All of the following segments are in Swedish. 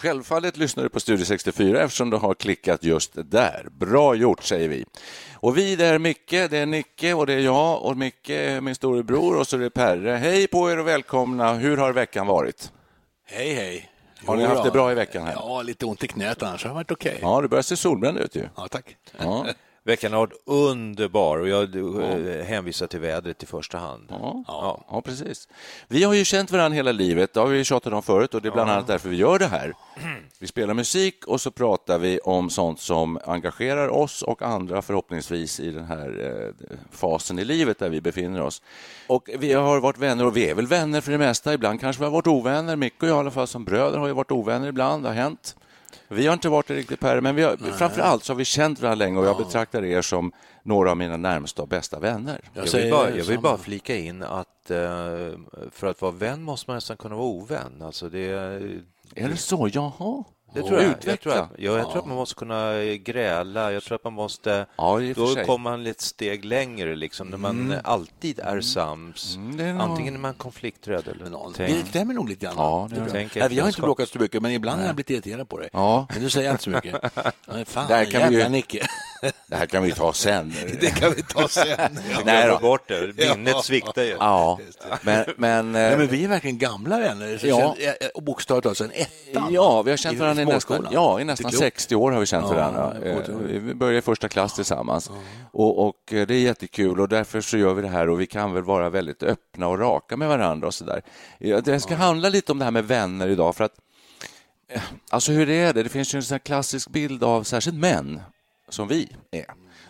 Självfallet lyssnar du på Studio 64 eftersom du har klickat just där. Bra gjort, säger vi. Och vi, det är Micke, det är Nicke och det är jag och Micke är min storebror och så är det Perre. Hej på er och välkomna. Hur har veckan varit? Hej, hej. Har ni haft det bra i veckan? här? Ja, lite ont i knät annars har det varit okej. Ja, du börjar se solbränd ut ju. Ja, tack. Ja. Veckan har varit underbar och jag eh, hänvisar till vädret i första hand. Ja, ja. ja, precis. Vi har ju känt varandra hela livet, det har vi tjatat om förut och det är bland annat därför vi gör det här. Vi spelar musik och så pratar vi om sånt som engagerar oss och andra förhoppningsvis i den här eh, fasen i livet där vi befinner oss. Och vi har varit vänner och vi är väl vänner för det mesta. Ibland kanske vi har varit ovänner. Micke och jag i alla fall som bröder har ju varit ovänner ibland, det har hänt. Vi har inte varit det riktigt Per, men vi har, framför allt så har vi känt varandra länge och jag betraktar er som några av mina närmsta och bästa vänner. Jag vill, säger bara, jag vill bara flika in att eh, för att vara vän måste man nästan kunna vara ovän. Alltså det, Är det så? Jaha. Det tror jag. Jag Utveckla. tror, att, ja, jag tror att man måste kunna gräla. Jag tror att man måste... Ja, då kommer man ett steg längre, liksom, när man alltid är sams. Mm, det är Antingen är man konflikträdd eller Det tänk. stämmer nog lite grann. Ja, det Det det. Tänk Nej, vi har inte bråkat så mycket, men ibland har jag blivit irriterad på dig. Ja. Men du säger inte så mycket. Ja, fan, Där kan vi ju- jävla Nicke. Det här kan vi ta sen. Det kan vi ta sen. Nej Glömma då. bort det. Minnet sviktar ju. Ja, men... men, Nej, eh, men vi är verkligen gamla vänner. Så Ja. eh, och bokstavligt talat sen ettan. Ja, vi har känt varandra i nästan, ja, i nästan klokt. 60 år har vi känt Ja, varandra. Eh. Vi började i första klass tillsammans och, och eh, det är jättekul och därför så gör vi det här och vi kan väl vara väldigt öppna och raka med varandra och så där. Ja, Det ska handla lite om det här med vänner idag för att eh, Alltså hur är det? Det finns ju en sån här klassisk bild av särskilt män, som vi är,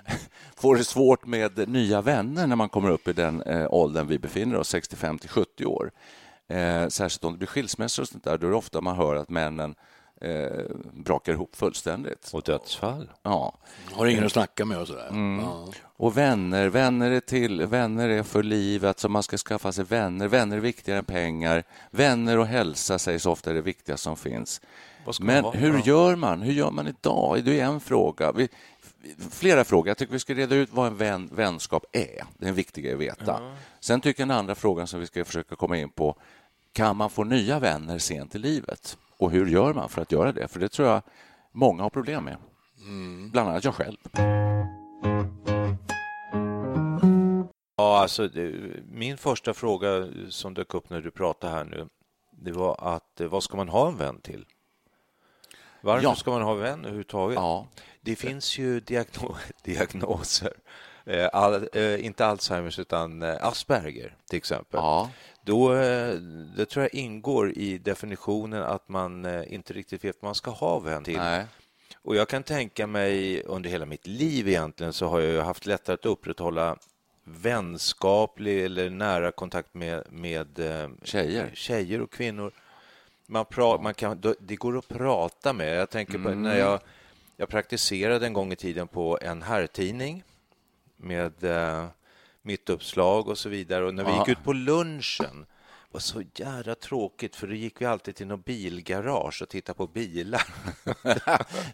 får det svårt med nya vänner när man kommer upp i den eh, åldern vi befinner oss, 65 till 70 år. Eh, särskilt om det blir skilsmässor och sånt där, då är det ofta man hör att männen eh, brakar ihop fullständigt. Och dödsfall. Ja. Har ingen att snacka med och sådär. Mm. Ja. Och vänner, vänner är till, vänner är för livet, så man ska skaffa sig vänner. Vänner är viktigare än pengar. Vänner och hälsa sägs ofta är det viktigaste som finns. Men hur gör man? Hur gör man idag? Det är en fråga. Vi, flera frågor. Jag tycker vi ska reda ut vad en vän, vänskap är. Det är en viktig att veta. Sen tycker jag den andra frågan som vi ska försöka komma in på, kan man få nya vänner sent i livet? Och hur gör man för att göra det? För det tror jag många har problem med. Bland annat jag själv. Ja, alltså, min första fråga som dök upp när du pratade här nu, det var att eh, vad ska man ha en vän till? Varför Ja. ska man ha vän överhuvudtaget? Ja. Det finns ju diagno diagnoser, eh, all, eh, inte Alzheimers utan eh, Asperger till exempel. Ja. Då, det tror jag ingår i definitionen att man inte riktigt vet vad man ska ha vän till. Nej. Och jag kan tänka mig under hela mitt liv egentligen så har jag haft lättare att upprätthålla vänskaplig eller nära kontakt med, med Tjejer. tjejer och kvinnor. Man pra, man kan, det går att prata med. Jag tänker på Mm. när jag, jag praktiserade en gång i tiden på en herrtidning med eh, mitt uppslag och så vidare. Och när vi Ja. gick ut på lunchen var så jävla tråkigt för då gick vi alltid till något bilgarage och tittade på bilar.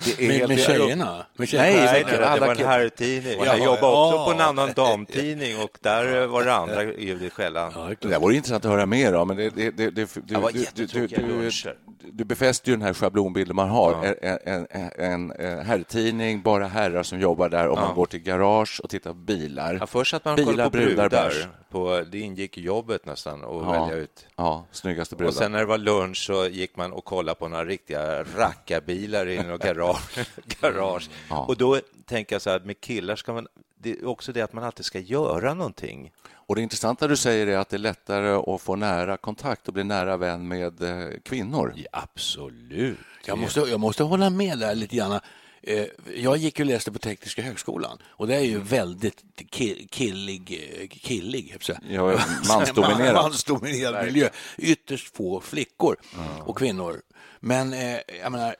Det Med, med tjejerna? Med Nej, tjejerna? Nej, det- det, det alla var en herrtidning. Ja, Jag jobbade också ja. på en annan damtidning och där eh, var det andra ljud i skällan. Ja, det Det vore intressant att höra mer om. Men det, det, det, det, du, Det var du- du- jättetråkiga du- luncher. du befäster ju den här schablonbilden man har. En, en, en, en herrtidning, bara herrar som jobbar där och man går till garage och tittar på bilar. Ja, först att man bilar, kollade på brudar, bärs. På, det ingick i jobbet nästan att Ja. välja ut. Ja, snyggaste brudar. Och sen när det var lunch så gick man och kollade på några riktiga rackarbilar i något garage. garage. Ja. Och då tänker jag så här, med killar ska man... Det är också det att man alltid ska göra någonting. Och det intressanta du säger är att det är lättare att få nära kontakt och bli nära vän med eh, kvinnor. Ja, absolut. Jag måste, jag måste hålla med där lite grann. Eh, Jag gick och läste på Tekniska högskolan och det är ju väldigt ki- killig, eh, killig. Ja, mansdominerat. mansdominerad miljö. Ytterst få flickor och kvinnor. Men eh, jag menar,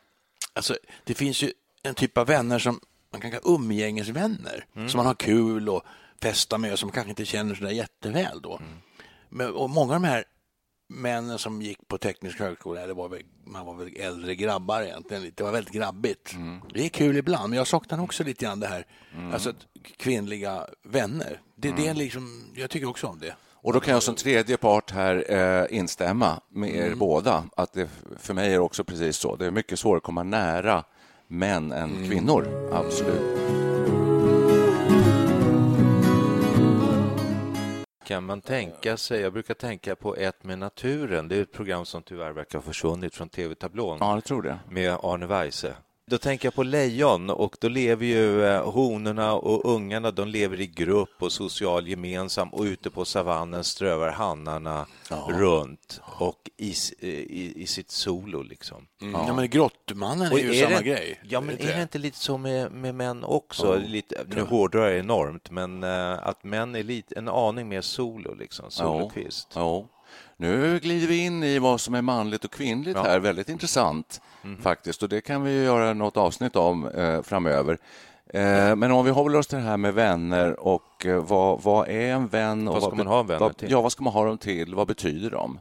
alltså, det finns ju en typ av vänner som man kan kalla umgängesvänner, som man har kul och festa med och som kanske inte känner så där jätteväl då. Men, och många av de här männen som gick på teknisk högskola, det var väl, man var väl äldre grabbar egentligen. Det var väldigt grabbigt. Det är kul ibland, men jag saknar också lite grann det här, alltså kvinnliga vänner. Det, det är liksom, jag tycker också om det. Och då kan jag som tredje part här eh, instämma med er båda. Att det för mig är också precis så. Det är mycket svårare att komma nära män än kvinnor. Absolut. Kan man tänka sig, jag brukar tänka på Ett med naturen, det är ett program som tyvärr verkar ha försvunnit från tv-tablån Ja, jag tror det. med Arne Weise. Då tänker jag på lejon och då lever ju eh, honorna och ungarna, de lever i grupp och social gemensam och ute på savannen strövar hannarna runt och i, eh, i, i sitt solo liksom. Ja. men Grottmannen är ju samma det, grej. Ja, men Är det är inte lite så med, med män också? lite, nu hårdrar jag enormt, men eh, att män är lite, en aning mer solo, liksom, solokvist. Ja. Nu glider vi in i vad som är manligt och kvinnligt här. Väldigt intressant faktiskt. Och det kan vi göra något avsnitt om eh, framöver. Eh, men om vi håller oss till det här med vänner och eh, vad, vad är en vän? Och Vad ska man ha vänner vad, till? Ja, vad ska man ha dem till? Vad betyder de?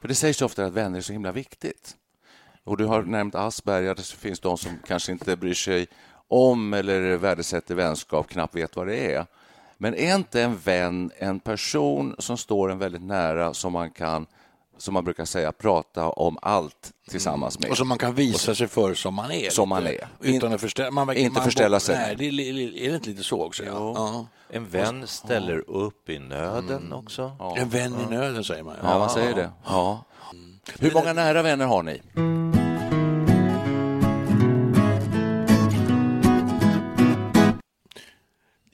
För det sägs ju ofta att vänner är så himla viktigt. Och du har nämnt Asperger, det finns de som kanske inte bryr sig om eller värdesätter vänskap, knappt vet vad det är. Men är inte en vän en person som står en väldigt nära som man kan, som man brukar säga, prata om allt tillsammans med? Och som man kan visa sig för som man är. Som man är. Utan att förställa, man, Inte man, förställa sig. Nej, det är, det inte lite så också? Ja. Ja. En vän ställer upp i nöden också. En vän i nöden säger man. Ja, man säger det. Ja. Hur många nära vänner har ni?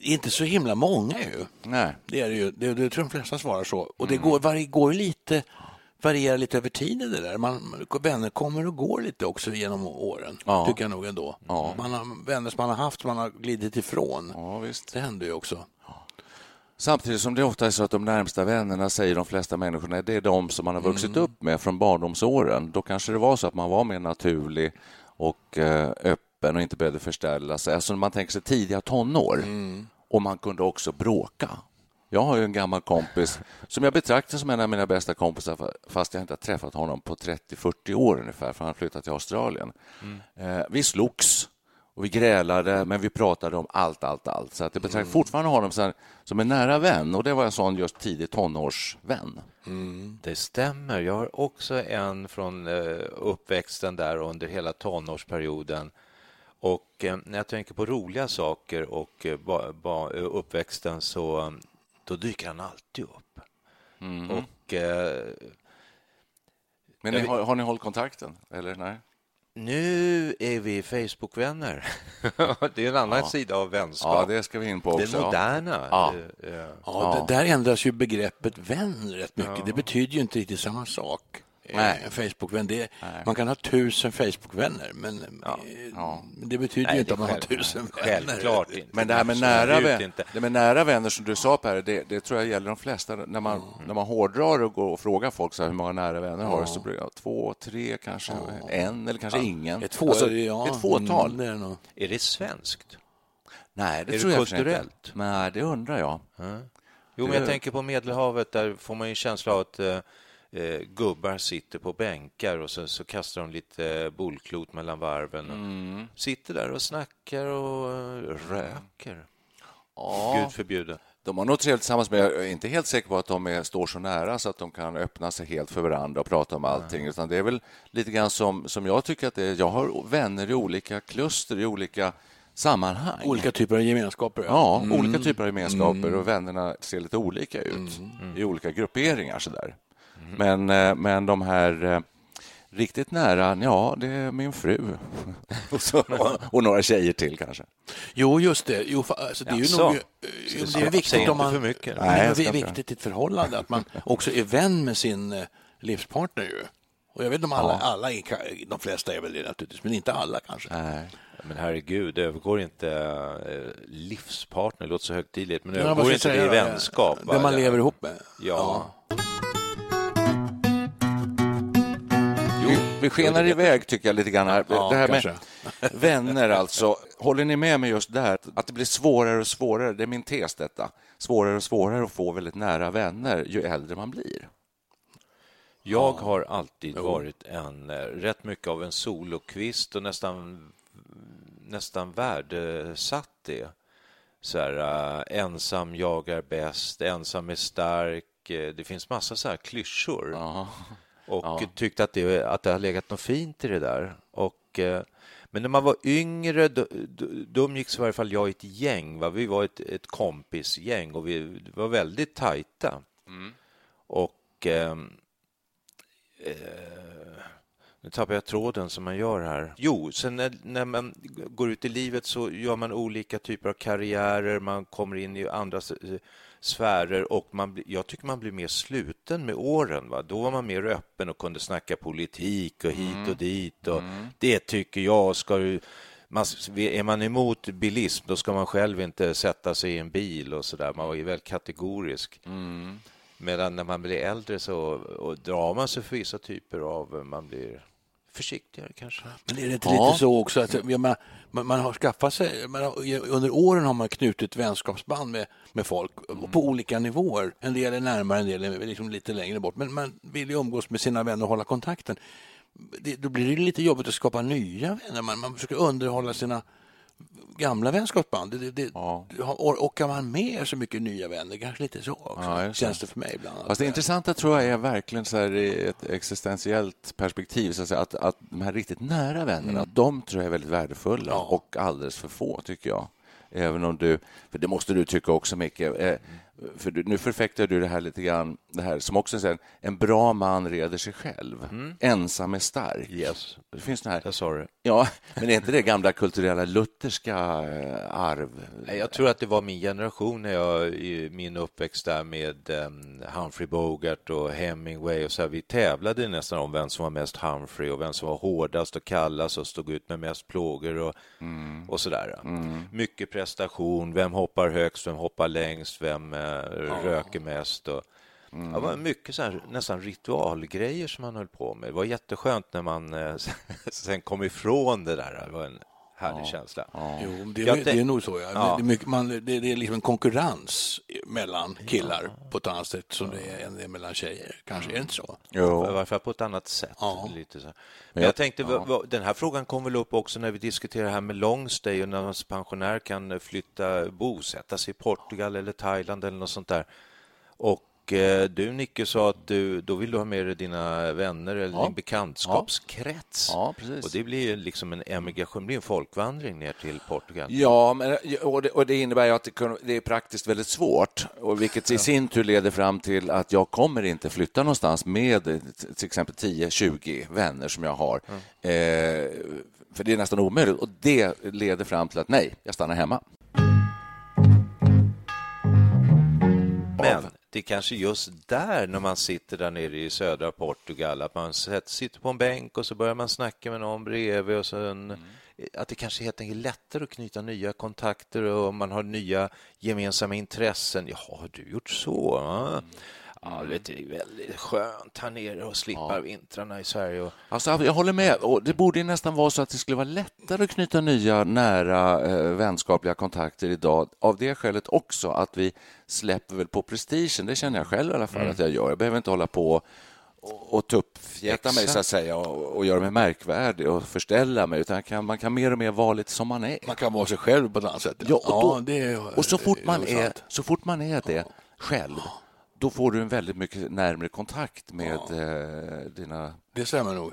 Inte så himla många ju. Nej. Det är det ju. Det, det tror de flesta svarar så. Och det går, var, går lite, varierar lite över tiden det där. Man, vänner kommer och går lite också genom åren. Ja. Tycker jag nog ändå. Ja. Man har, vänner som man har haft, man har glidit ifrån. Ja, visst. Det händer ju också. Samtidigt som det ofta är så att de närmsta vännerna säger de flesta människorna, det är de som man har vuxit Mm. upp med från barndomsåren. Då kanske det var så att man var mer naturlig och eh, öppen och inte behövde förställa sig. Alltså man tänker sig tidiga tonår. Mm. Och man kunde också bråka. Jag har ju en gammal kompis som jag betraktar som en av mina bästa kompisar fast jag inte har träffat honom på 30-40 år ungefär, för han har flyttat till Australien. Eh, vi slogs och vi grälade, men vi pratade om allt, allt, allt. Så att jag betraktar fortfarande honom som, som en nära vän och det var en sån just tidig tonårsvän. Det stämmer. Jag har också en från eh, uppväxten där under hela tonårsperioden. Och eh, när jag tänker på roliga saker och eh, ba, ba, eh, uppväxten så då dyker han alltid upp. Och eh, Men ni, har, har ni hållit kontakten? Eller nej? nu är vi Facebook-vänner. det är en annan sida av Ja, vänskap. det ska vi in på det också. ja. moderna. Ja. Ja, Ja. Det, där ändras ju begreppet vän rätt mycket. Det betyder ju inte riktigt samma sak. Eh, Nej. En Facebookvän, det, man kan ha tusen Facebookvänner, men eh, Ja. det betyder Nej, ju inte det att man har tusen vänner. Självklart inte. Men det här med nära, vän, det med nära vänner som du sa Per, det, det tror jag gäller de flesta. När man, när man hårdrar och går och frågar folk så här, hur många nära vänner har du så blir det två, tre, kanske en eller kanske ingen. Ett, få, Alltså, ja, ett fåtal. Mm, är det svenskt? Nej, det Är tror det jag sig inte. kulturellt? Nej, det undrar jag. Jo, men jag tänker på Medelhavet. Där får man ju en känsla av att eh, gubbar sitter på bänkar och så, så kastar de lite bollklot mellan varven. och Sitter där och snackar och eh, röker. Ja, Gud förbjude. De har nog trevligt tillsammans, men jag är inte helt säker på att de är, står så nära så att de kan öppna sig helt för varandra och prata om allting. Utan det är väl lite grann som, som jag tycker att det är. Jag har vänner i olika kluster, i olika sammanhang. Olika typer av gemenskaper. Ja, mm. olika typer av gemenskaper mm. och vännerna ser lite olika ut mm. i olika grupperingar. Sådär. Men, eh, men de här eh, riktigt nära, ja, det är min fru. och, så, och, några tjejer till kanske. Jo, just det. Jo, alltså, det är ju nog, det är viktigt om man... För mycket. Nej, det är viktigt i ett förhållande att man också är vän med sin eh, livspartner. Ju. Och jag vet inte om alla, ja. alla de flesta är väl det naturligtvis, men inte alla kanske. Nej. Men herregud, det övergår inte eh, livspartner, det låter så högtidligt, men det övergår ja, inte i vänskap. Det man lever ihop med. Ja. ja. Vi, skenar iväg tycker jag lite grann här. Ja, det här med vänner alltså. Håller ni med mig just där? Att det blir svårare och svårare. Det är min tes detta. Svårare och svårare att få väldigt nära vänner ju äldre man blir. Jag har alltid varit en eh, rätt mycket av en solokvist och nästan, nästan värdesatt det. Så här, uh, ensam jag är bäst, ensam är stark. Eh, det finns massa så här klyschor. Aha och ja. tyckte att det, att det har legat något fint i det där. Och, eh, men när man var yngre, då, då, då umgicks i varje fall jag i ett gäng. Va? Vi var ett, ett kompisgäng och vi var väldigt tajta. Mm. Och eh, eh, nu tappar jag tråden som man gör här. Jo, sen när, när, man går ut i livet så gör man olika typer av karriärer, man kommer in i andra sfärer och man, jag tycker man blir mer sluten med åren. Va? Då var man mer öppen och kunde snacka politik och hit och mm. dit. Och mm. Det tycker jag ska du man, är man emot bilism, då ska man själv inte sätta sig i en bil och så där. Man var ju väldigt kategorisk. Mm. Medan när man blir äldre så och drar man sig för vissa typer av... Man blir försiktigare kanske. Men är det inte ja. lite så också att ja, man, man, har skaffat sig, man har, under åren har man knutit vänskapsband med, med folk mm. på olika nivåer. En del är närmare, en del är liksom lite längre bort. Men man vill ju umgås med sina vänner och hålla kontakten. Det, då blir det lite jobbigt att skapa nya vänner. Man, man försöker underhålla sina gamla vänskapsband. Det, det, ja. Orkar man med så mycket nya vänner? Kanske lite så också, ja, känns det för mig ibland. Fast det intressanta tror jag är verkligen så här i ett existentiellt perspektiv, så att, säga, att, att de här riktigt nära vännerna, mm. de tror jag är väldigt värdefulla ja. och alldeles för få, tycker jag. Även om du, för det måste du tycka också, Micke, eh, för nu förfäktar du det här lite grann, det här som också säger en bra man reder sig själv. Mm. Ensam är stark. Yes. Det finns den här... Jag sa det. Ja, men är inte det gamla kulturella lutherska eh, arv? Jag tror att det var min generation när jag i min uppväxt där med um, Humphrey Bogart och Hemingway och så här, vi tävlade nästan om vem som var mest Humphrey och vem som var hårdast och kallast och stod ut med mest plågor och, mm. och så där. Mm. Mycket prestation, vem hoppar högst, vem hoppar längst, vem uh, röker mest. Och, Mm. Det var mycket så här, nästan ritualgrejer som man höll på med. Det var jätteskönt när man eh, sen kom ifrån det där. Det var en härlig ja. känsla. Ja. Jo, det, är, det är nog så. Ja. ja. Det, är mycket, man, det, det, är liksom en konkurrens mellan killar ja. på ett annat sätt som det är, det mellan tjejer. Kanske är det inte så? Jo. I varje fall på ett annat sätt. Lite så. Men jag tänkte, den här frågan kom väl upp också när vi diskuterar här med longstay och när man pensionär kan flytta, bosätta sig i Portugal eller Thailand eller något sånt där. Och du, Nicke, sa att du, då vill du ha med dig dina vänner eller ja. din bekantskapskrets. Ja. ja. Och det blir liksom en emigration, blir en folkvandring ner till Portugal. Ja, men, och, det, och det innebär ju att det, det, är praktiskt väldigt svårt, och vilket i sin tur leder fram till att jag kommer inte flytta någonstans med till exempel 10-20 vänner som jag har. Mm. Eh, för det är nästan omöjligt. Och det leder fram till att nej, jag stannar hemma. Men det är kanske just där, när man sitter där nere i södra Portugal, att man sitter på en bänk och så börjar man snacka med någon bredvid och sen mm. att det kanske helt enkelt är lättare att knyta nya kontakter och man har nya gemensamma intressen. Ja, har du gjort så? Mm. Ja, vet, det är väldigt skönt här nere och slippa ja. vintrarna i Sverige. Och... Alltså, jag håller med. Och det borde nästan vara så att det skulle vara lättare att knyta nya, nära eh, vänskapliga kontakter idag. Av det skälet också att vi släpper väl på prestigen. Det känner jag själv i alla fall mm. att jag gör. Jag behöver inte hålla på och, och tuppfjäta mig så att säga och, och göra mig märkvärdig och förställa mig utan kan, man kan mer och mer vara lite som man är. Man kan vara sig själv på ett annat sätt. Ja, och, då, det är, och så, fort man är, så fort man är det själv då får du en väldigt mycket närmare kontakt med eh, dina Det stämmer nog.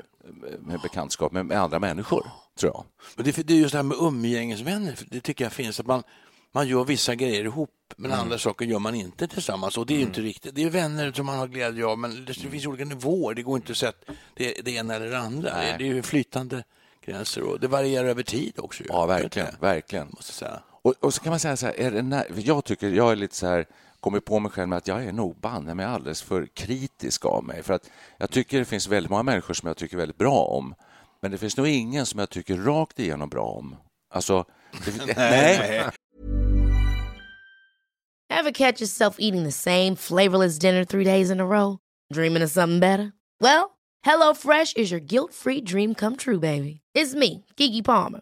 med bekantskap med, med andra människor, tror jag. Men det, det är just det här med umgängesvänner, det tycker jag finns. att man, man gör vissa grejer ihop, men Mm. andra saker gör man inte tillsammans. Och det är ju inte riktigt. Det är vänner som man har glädje av, men det, det finns olika nivåer. Det går inte att säga att det, det ena eller det andra. Det, det är ju flytande gränser och det varierar över tid också. Ja, verkligen. Verkligen. Måste säga. Och, och så kan man säga så här, är det när, jag tycker, jag är lite så här, kommer på mig själv med att jag är nog banne mig alldeles för kritisk av mig. För att jag tycker det finns väldigt många människor som jag tycker väldigt bra om. Men det finns nog ingen som jag tycker rakt igenom bra om. Alltså, det, nej. Ever catch yourself eating the same flavorless dinner three days in a row? Dreaming of something better? Well, HelloFresh is your guilt free dream come true, baby. It's me, Gigi Palmer.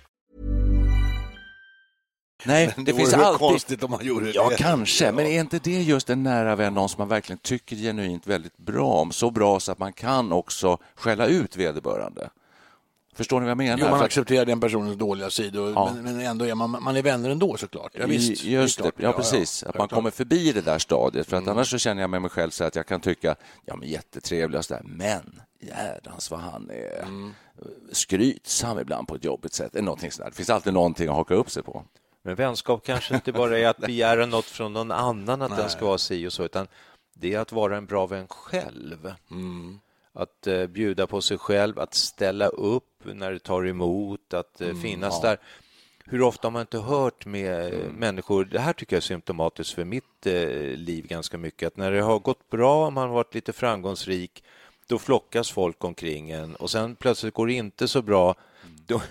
Nej, Det, det finns alltid... konstigt om man gjorde det. Ja, kanske. Men är inte det just en nära vän, någon som man verkligen tycker genuint väldigt bra om? Så bra så att man kan också skälla ut vederbörande. Förstår ni vad jag menar? Jo, man accepterar den personens dåliga sidor, Ja. men, men ändå är man, man är vänner ändå såklart. Ja, visst, Just det, ja precis. Att man kommer förbi det där stadiet. För att Mm. annars så känner jag med mig själv så att jag kan tycka, ja men jättetrevlig och sådär, men jädrans vad han är Mm. skrytsam ibland på ett jobbigt sätt. Eller någonting sådär. Det finns alltid någonting att haka upp sig på. Men vänskap kanske inte bara är att begära något från någon annan, att den ska vara si och så, utan det är att vara en bra vän själv. Att eh, bjuda på sig själv, att ställa upp när det tar emot, att eh, finnas där. Hur ofta har man inte hört med eh, människor, det här tycker jag är symptomatiskt för mitt eh, liv ganska mycket, att när det har gått bra, man har varit lite framgångsrik, då flockas folk omkring en och sen plötsligt går det inte så bra, då,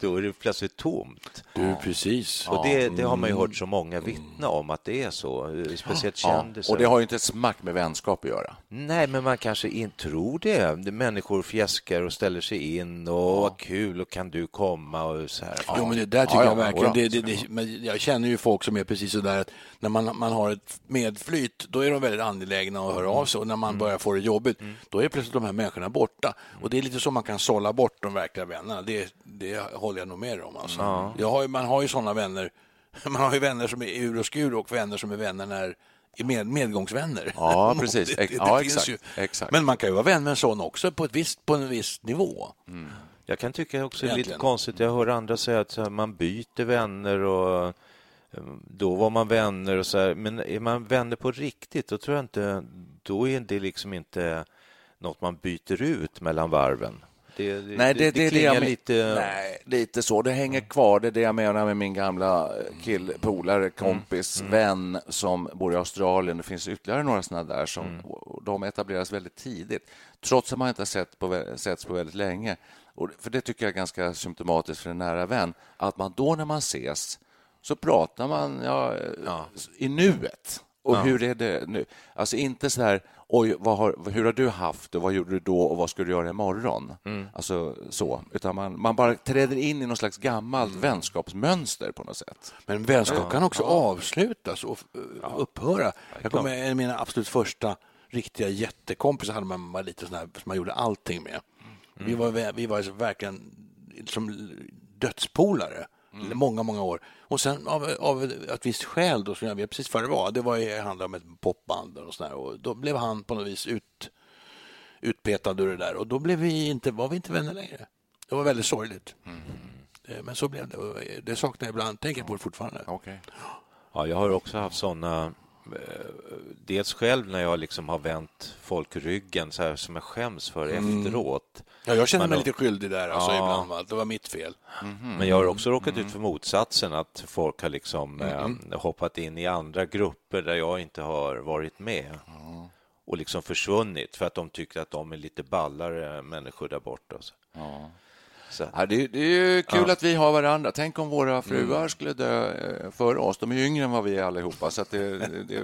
då är det plötsligt tomt. Du, precis. Och det, det har man ju hört så många vittna om att det är så, speciellt kändisar. och det har ju inte ett smack med vänskap att göra. Nej, men man kanske inte tror det. Människor fjäskar och ställer sig in och vad kul och kan du komma och så här. Jo, men det där tycker Ja, ja, jag verkligen. Det, det, det, men jag känner ju folk som är precis så där att när man, man har ett medflyt, då är de väldigt angelägna att höra av sig och när man börjar få det jobbigt, då är plötsligt de här människorna borta. Och det är lite så man kan sålla bort de verkliga vännerna. Det, det håller jag nog med om. Alltså. Jag har man har ju sådana vänner. Man har ju vänner som är ur och skur och vänner som är vänner när är med, medgångsvänner. Ja, precis. Det- det- ja, exakt. ju. exakt. Men man kan ju vara vän med en sån också på, ett visst, på en viss nivå. Jag kan tycka också är lite konstigt. Jag hör andra säga att man byter vänner och eh, då var man vänner och så här. Men är man vänner på riktigt, då tror jag inte, då är det liksom inte något man byter ut mellan varven. Det, det, Nej, det, det, det klingar lite... Nej, lite så. Det hänger kvar. Det är det jag menar med min gamla kill, polare, kompis, vän som bor i Australien. Det finns ytterligare några sådana där som och de etableras väldigt tidigt, trots att man inte har sett på, setts på väldigt länge. Och, för det tycker jag är ganska symptomatiskt för en nära vän, att man då när man ses så pratar man ja, i nuet Och hur är det nu? Alltså inte så här, oj, har, hur har du haft och vad gjorde du då och vad ska du göra imorgon? Mm. Alltså så, utan man, man bara träder in i någon slags gammalt Mm. vänskapsmönster på något sätt. Men vänskap kan också avslutas och uh, upphöra. Jag kommer en av mina absolut första riktiga jättekompisar hade man var lite sån här, som man gjorde allting med. Vi var, vi var så verkligen som dödspolare många, många år. Och sen av, av ett visst skäl då, som jag vet precis vad det var, det var ju, handlade om ett popband och sådär, och då blev han på något vis ut, utpetad ur det där och då blev vi inte, var vi inte vänner längre. Det var väldigt sorgligt. Eh, Men så blev det. och Det saknar jag ibland, tänker på det fortfarande. Okej. Ja, jag har också haft såna Dels själv när jag liksom har vänt folk ryggen så här, som jag skäms för efteråt. Ja, jag känner mig då- lite skyldig där alltså, Ja. ibland. Va? Det var mitt fel. Men jag har också råkat ut för motsatsen, att folk har liksom eh, hoppat in i andra grupper där jag inte har varit med och liksom försvunnit för att de tycker att de är lite ballare människor där borta. och Så. Så, Ja, det, det är ju kul att vi har varandra. Tänk om våra fruar Mm. skulle dö eh, före oss. De är ju yngre än vad vi är allihopa. Så det, det, det,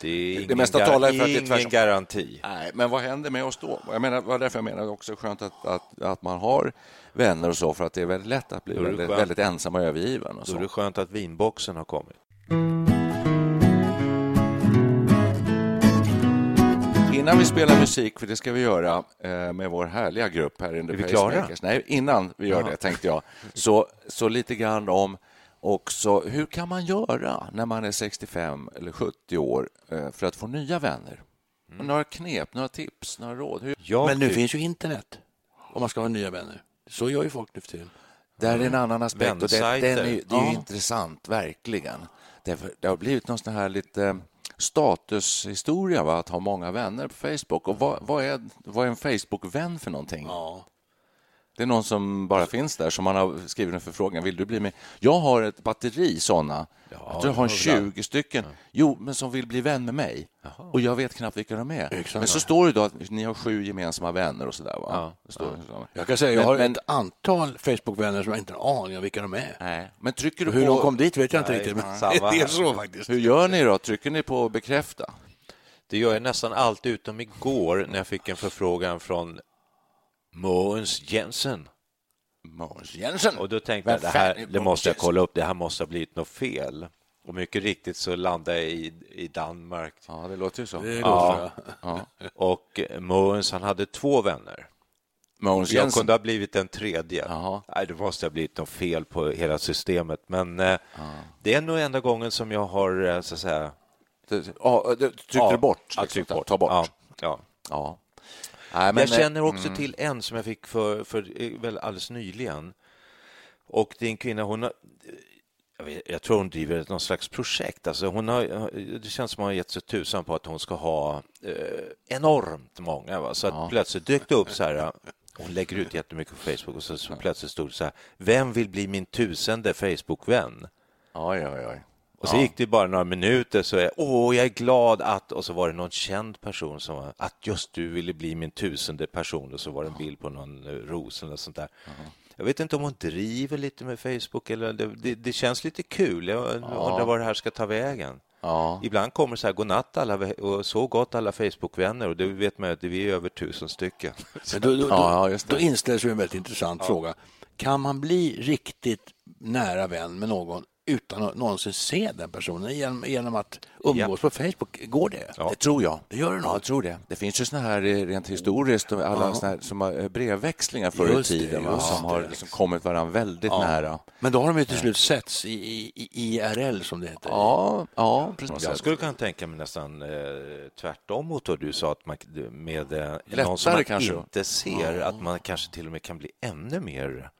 det är Det mesta talar för att det är tvärtom. garanti. Nej, men vad händer med oss då? Jag menar, det var därför jag menar också skönt att, att, att man har vänner och så, för att det är väldigt lätt att bli väldigt, väldigt ensam och övergiven. Och Då är så. det skönt att vinboxen har kommit. Innan vi spelar musik, för det ska vi göra eh, med vår härliga grupp här i The Är vi klara? Nej, innan vi gör det tänkte jag. Så, så lite grann om också hur kan man göra när man är 65 eller 70 år eh, för att få nya vänner? Mm. Några knep, några tips, några råd? Hur... Jag Men nu tycker- finns ju internet om man ska ha nya vänner. Så gör ju folk nu för tiden. Där är en annan aspekt och det, den är, ju- det är ju Ja. intressant, verkligen. Det har blivit någon sån här lite statushistoria, va? att ha många vänner på Facebook. Och vad, vad, är, vad är en Facebook-vän för någonting? Ja. Det är någon som bara finns där, som man har skrivit en förfrågan. Vill du bli med? Jag har ett batteri såna. jag tror jag har en 20 stycken. Jo, men som vill bli vän med mig. Och jag vet knappt vilka de är. Exakt. Men så står det då att ni har sju gemensamma vänner och sådär. Va? Det står, så. Jag kan säga, jag Men- har men- ett antal Facebook-vänner som jag inte har en aning om vilka de är. Nej, men trycker du hur på... de kom dit vet jag inte riktigt, men samma det är så faktiskt. Hur gör ni då? Trycker ni på bekräfta? Det gör jag nästan alltid, utom igår när jag fick en förfrågan från Mogens Jensen. Måns Jensen. Och då tänkte jag, det här det måste jag kolla upp, det här måste ha blivit något fel. Och mycket riktigt så landade jag i, i Danmark. Ja, det låter ju så. Det Ja. bra. Och Mogens, han hade två vänner. Måns Jag kunde ha blivit den tredje. Jaha. Nej, det måste ha blivit något fel på hela systemet. Men eh, det är nog enda gången som jag har, eh, så att säga... Ja, det- Tryckte ja, du bort? Ja, liksom? tryck bort. Ta bort? Ja, ja. Ja. Nej, men, jag känner eh, också till en som jag fick för, för eh, väl alldeles nyligen. Och det är en kvinna, hon har, jag, vet, jag tror hon driver någon slags projekt. Alltså hon har, det känns som hon har gett sig tusan på att hon ska ha eh, enormt många. Va? Så att plötsligt dök det upp så här, hon lägger ut jättemycket på Facebook och så, så plötsligt stod det så här, vem vill bli min tusende Facebook-vän? Oj, oj, oj. Och så gick det bara några minuter så är åh, jag är glad att och så var det någon känd person som var, att just du ville bli min tusende person och så var det en bild på någon eh, ros eller sånt där. Jag vet inte om hon driver lite med Facebook eller det, det, det känns lite kul. Jag undrar var det här ska ta vägen. Ja. Ibland kommer det så här, godnatt alla och så gott alla Facebook-vänner och det vet man att vi är över tusen stycken. Men då, då, Ja, ja, då, just det. då inställer sig en väldigt intressant fråga. Kan man bli riktigt nära vän med någon utan att någonsin se den personen genom, genom att umgås på Facebook? Går det? Det tror jag. Det gör det nog. Ja, jag tror det. Det finns ju såna här eh, rent historiskt, alla såna här, som har eh, brevväxlingar förr i det, tiden just som har det. liksom kommit varandra väldigt nära. Men då har de ju till slut setts i, i, i IRL som det heter. Ja, ja precis. Jag skulle kunna tänka mig nästan eh, tvärtom mot vad du sa, att man med eh, någon som man kanske. inte ser, att man kanske till och med kan bli ännu mer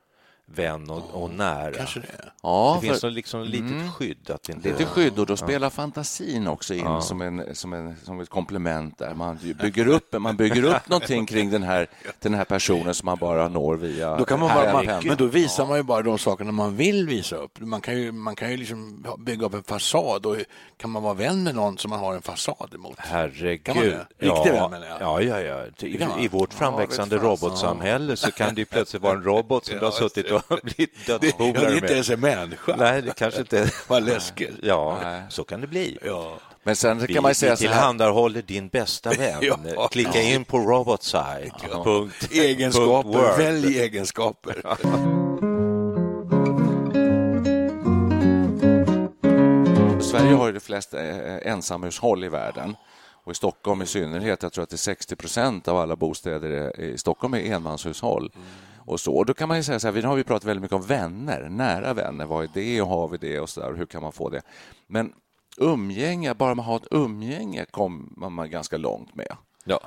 vän och, och nära. Kanske det. Ja, det finns för- liksom litet skydd. Att inte... Lite skydd och då spelar fantasin också in som, en, som, en, som ett komplement där. Man bygger upp, man bygger upp någonting kring den här, den här personen som man bara når via Då kan man bara, man, men då visar man ju bara de sakerna man vill visa upp. Man kan ju, man kan ju liksom bygga upp en fasad och kan man vara vän med någon som man har en fasad emot. Herregud. Kan man det? Riktig vän. Ja, ja, ja. I. I vårt framväxande robotsamhälle så kan det ju plötsligt vara en robot som du har suttit och blivit Det, ja, det är inte ens en människa. Nej, det kanske inte... Vad läskigt. Ja, så kan det bli. Ja. Men sen Vi, kan man säga vi så här. tillhandahåller din bästa vän. Ja. Klicka in på robotside. punkt- Egenskaper, punkt välj egenskaper. Sverige har ju de flesta eh, ensamhushåll i världen. Och I Stockholm i synnerhet, jag tror att det är 60 procent av alla bostäder i Stockholm är enmanshushåll. Och så. Då kan man ju säga så här, nu har vi pratat väldigt mycket om vänner, nära vänner. Vad är det och har vi det och så där, och hur kan man få det? Men umgänge, bara man har ett umgänge kommer man ganska långt med. Ja.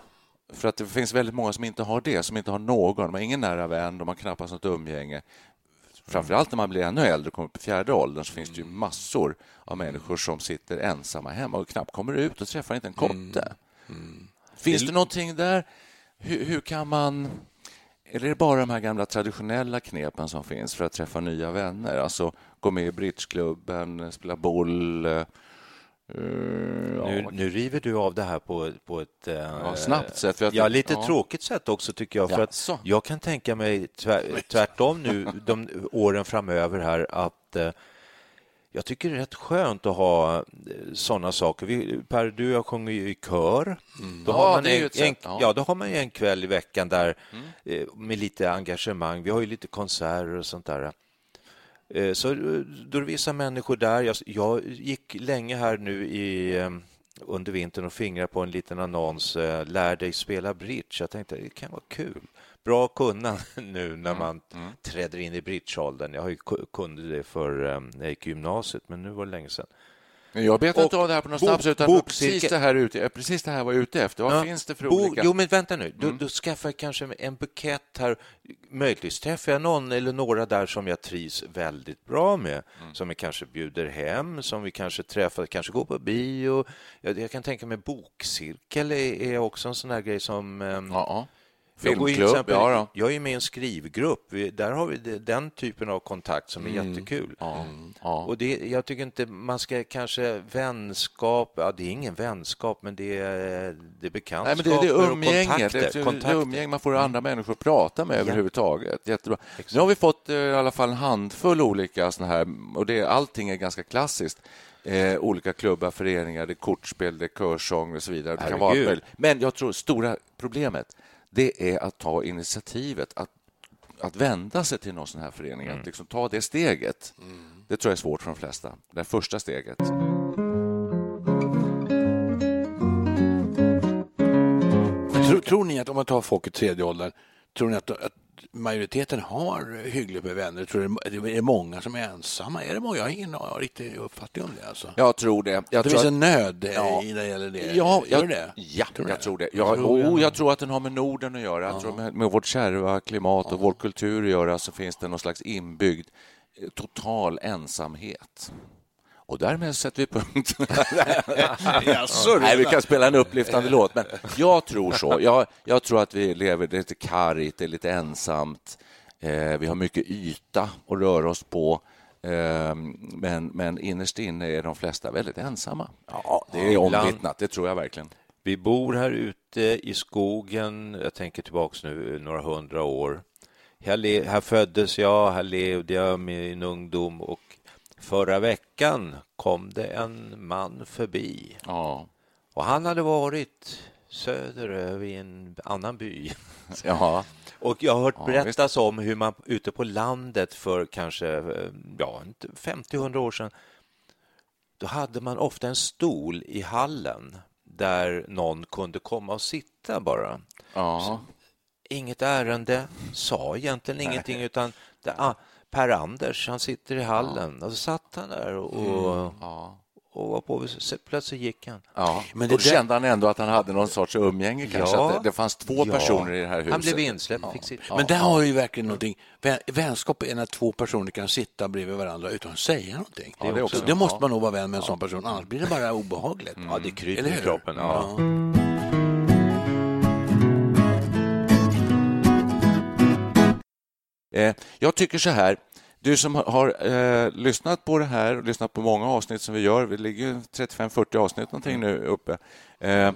För att det finns väldigt många som inte har det, som inte har någon. De har ingen nära vän, de har knappast något umgänge. Framförallt när man blir ännu äldre och kommer upp i fjärde åldern så finns det ju massor av människor som sitter ensamma hemma och knappt kommer ut och träffar inte en kotte. Finns det någonting där? Hur, hur kan man... Eller är det bara de här gamla traditionella knepen som finns för att träffa nya vänner? Alltså gå med i bridgeklubben, spela boll... eh, eh, ja, Nu, nu river du av det här på, på ett eh, snabbt sätt, för ja, lite ja. tråkigt sätt också tycker jag. För att jag kan tänka mig tvär, tvärtom nu de åren framöver här att eh, jag tycker det är rätt skönt att ha sådana saker. Vi, per, du och jag sjunger ju i kör. Då, Mm. Ja, har man det är ju en, sätt, en, ja. Mm. ja, då har man ju en kväll i veckan där eh, med lite engagemang. Vi har ju lite konserter och sånt där. Eh, Så eh, då är det vissa människor där. Jag, jag gick länge här nu i, eh, under vintern och fingrade på en liten annons. eh, Lär dig spela bridge. Jag tänkte det kan vara kul. Bra att kunna nu Mm. när man träder in i bridgeåldern. Jag har ju ku- kunde det för eh, när jag gick gymnasiet, men nu var det länge sedan. Jag vet inte av det här på något snabbs, utan precis det här ute, precis det här var jag ute efter. Vad Ja, finns det för bo- olika... Jo, men vänta nu. Då, då skaffar jag kanske en bukett här. Möjligtvis träffar jag någon eller några där som jag trivs väldigt bra med, som vi kanske bjuder hem, som vi kanske träffar, kanske går på bio. Jag, jag kan tänka mig bokcirkel är, är också en sån här grej som... ehm, Ja, jag Filmklubb, exempel- ja. Jag är med i en skrivgrupp. Där har vi den typen av kontakt som är jättekul. Ja, ja. Och det, jag tycker inte man ska kanske vänskap, ja det är ingen vänskap men det är, det är bekantskaper Nej, men det är det och umgänge. kontakter. Det det umgänge man får andra människor att prata med Ja. överhuvudtaget. Jättebra. Nu har vi fått eh, i alla fall en handfull olika såna här, och det, allting är ganska klassiskt. Eh, olika klubbar, föreningar, det är kortspel, det är körsång och så vidare. Det kan vara. Men jag tror stora problemet det är att ta initiativet, att, att vända sig till någon sån här förening, Mm. att liksom ta det steget. Det tror jag är svårt för de flesta, det första steget. Tror, tror ni att om man tar folk i tredje åldern, tror ni att, att majoriteten har hyggligt med vänner? Tror ni det är många som är ensamma? Är det många? Jag har ingen riktig uppfattning om det. Alltså. Jag tror det. Jag det tror finns att- en nöd Ja. i det gäller det. Ja, jag, det? Ja, Tror jag det? tror det. Jag, Jag tror oh, jag tror att den har med Norden att göra. Jag tror med, med vårt kärva klimat och vår kultur att göra så finns det någon slags inbyggd eh, total ensamhet. Och därmed sätter vi punkt. Nej, vi kan spela en upplyftande låt, men jag tror så. Jag, jag tror att vi lever det är lite kargt, det är lite ensamt. Eh, vi har mycket yta att röra oss på. Eh, men, men innerst inne är de flesta väldigt ensamma. Ja, det är omvittnat, det tror jag verkligen. Vi bor här ute i skogen, jag tänker tillbaks nu några hundra år. Här, här föddes jag, här levde jag min ungdom och förra veckan kom det en man förbi Ja. och han hade varit söderöver i en annan by. Ja. Och jag har hört Ja, berättas om hur man ute på landet för kanske eh, ja, inte 50-100 år sedan då hade man ofta en stol i hallen där någon kunde komma och sitta bara. Ja. Inget ärende, sa egentligen ingenting utan det, Per-Anders, han sitter i hallen. Och så satt han där och, och, Ja. och var på så Plötsligt gick han. Ja, Men det då där- kände han ändå att han hade någon sorts umgänge kanske. Ja. Att det, det fanns två Ja. personer i det här huset. Han blev insläppt. Men där har ju verkligen någonting. Vän, vänskap är när två personer kan sitta bredvid varandra utan att säga någonting. Ja, det också. Så det måste man nog vara vän med en sån person, annars blir det bara obehagligt. Ja, det kryper Eller i hur? kroppen. Jag tycker så här. Du som har- eh, lyssnat på det här och lyssnat på många avsnitt som vi gör, vi ligger 35-40 avsnitt någonting nu uppe. Eh,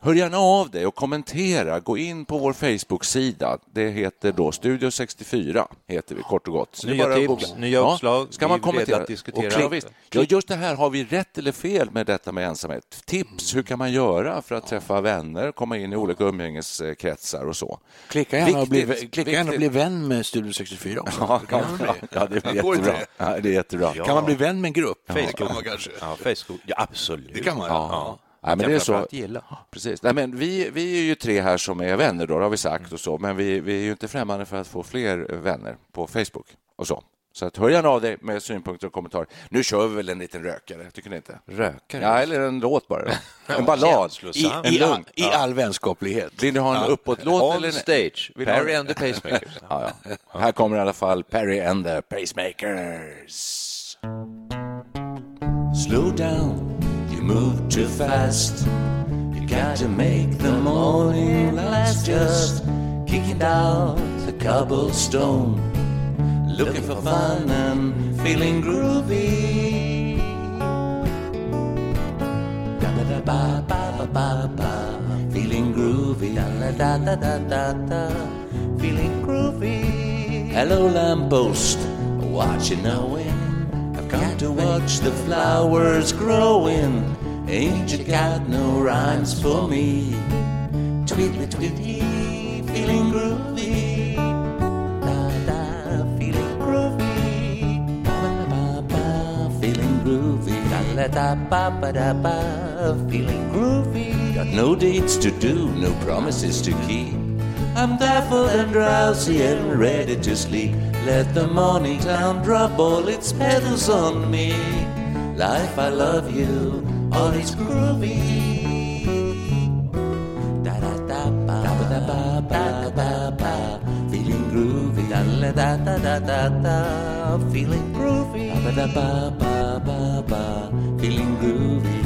Hör gärna av dig och kommentera. Gå in på vår Facebook-sida. Det heter då Studio 64, heter vi kort och gott. Så Nya tips, nya uppslag. Ska Vi man kommentera? att diskutera Och klick-. Ja, just det här, har vi rätt eller fel med detta med ensamhet? Tips, hur kan man göra för att träffa vänner, komma in i olika umgängeskretsar och så? Klicka gärna och bli, klicka gärna och bli vän med Studio 64 också. Ja, Det kan man bli. ja, det är jättebra. Ja, det är jättebra. Kan man bli vän med en grupp? Facebook. Det kan man kanske. Ja, Facebook. Ja, absolut. Det kan man. Ja. Nej, men det är så. gilla. Precis. Nej, men vi, vi är ju tre här som är vänner, då, det har vi sagt. och så. Men vi, vi är ju inte främmande för att få fler vänner på Facebook. och så. Så att hör gärna av dig med synpunkter och kommentarer. Nu kör vi väl en liten rökare, tycker ni inte? Rökare? Ja, eller en låt bara. En ballad. I, En i, all, lugn. I all vänskaplighet. Vill ni ha en uppåtlåt? On eller? stage, Vill ni ha- Perry and the Pacemakers. Ja, ja. Här kommer i alla fall Perry and the Pacemakers. Slow down, move too fast. You got to make the morning last. Just kicking down the cobblestone, looking for fun and feeling groovy. Da da ba ba ba ba feeling groovy. Da da da da da da, feeling groovy. Hello, lamppost, what you knowing? Come to watch the flowers growing. Ain't you got no rhymes for me? Tweetly tweety, feeling groovy. Da da, feeling groovy. Ba ba ba, feeling groovy. Da da ba ba da ba, feeling groovy. Got no dates to do, no promises to keep. I'm baffled and drowsy and ready to sleep. Let the morning town drop all its petals on me. Life, I love you, all is groovy. Da da da ba da ba ba ba ba, feeling groovy. Da da da da da da da, feeling groovy. Da da ba ba ba ba, feeling groovy.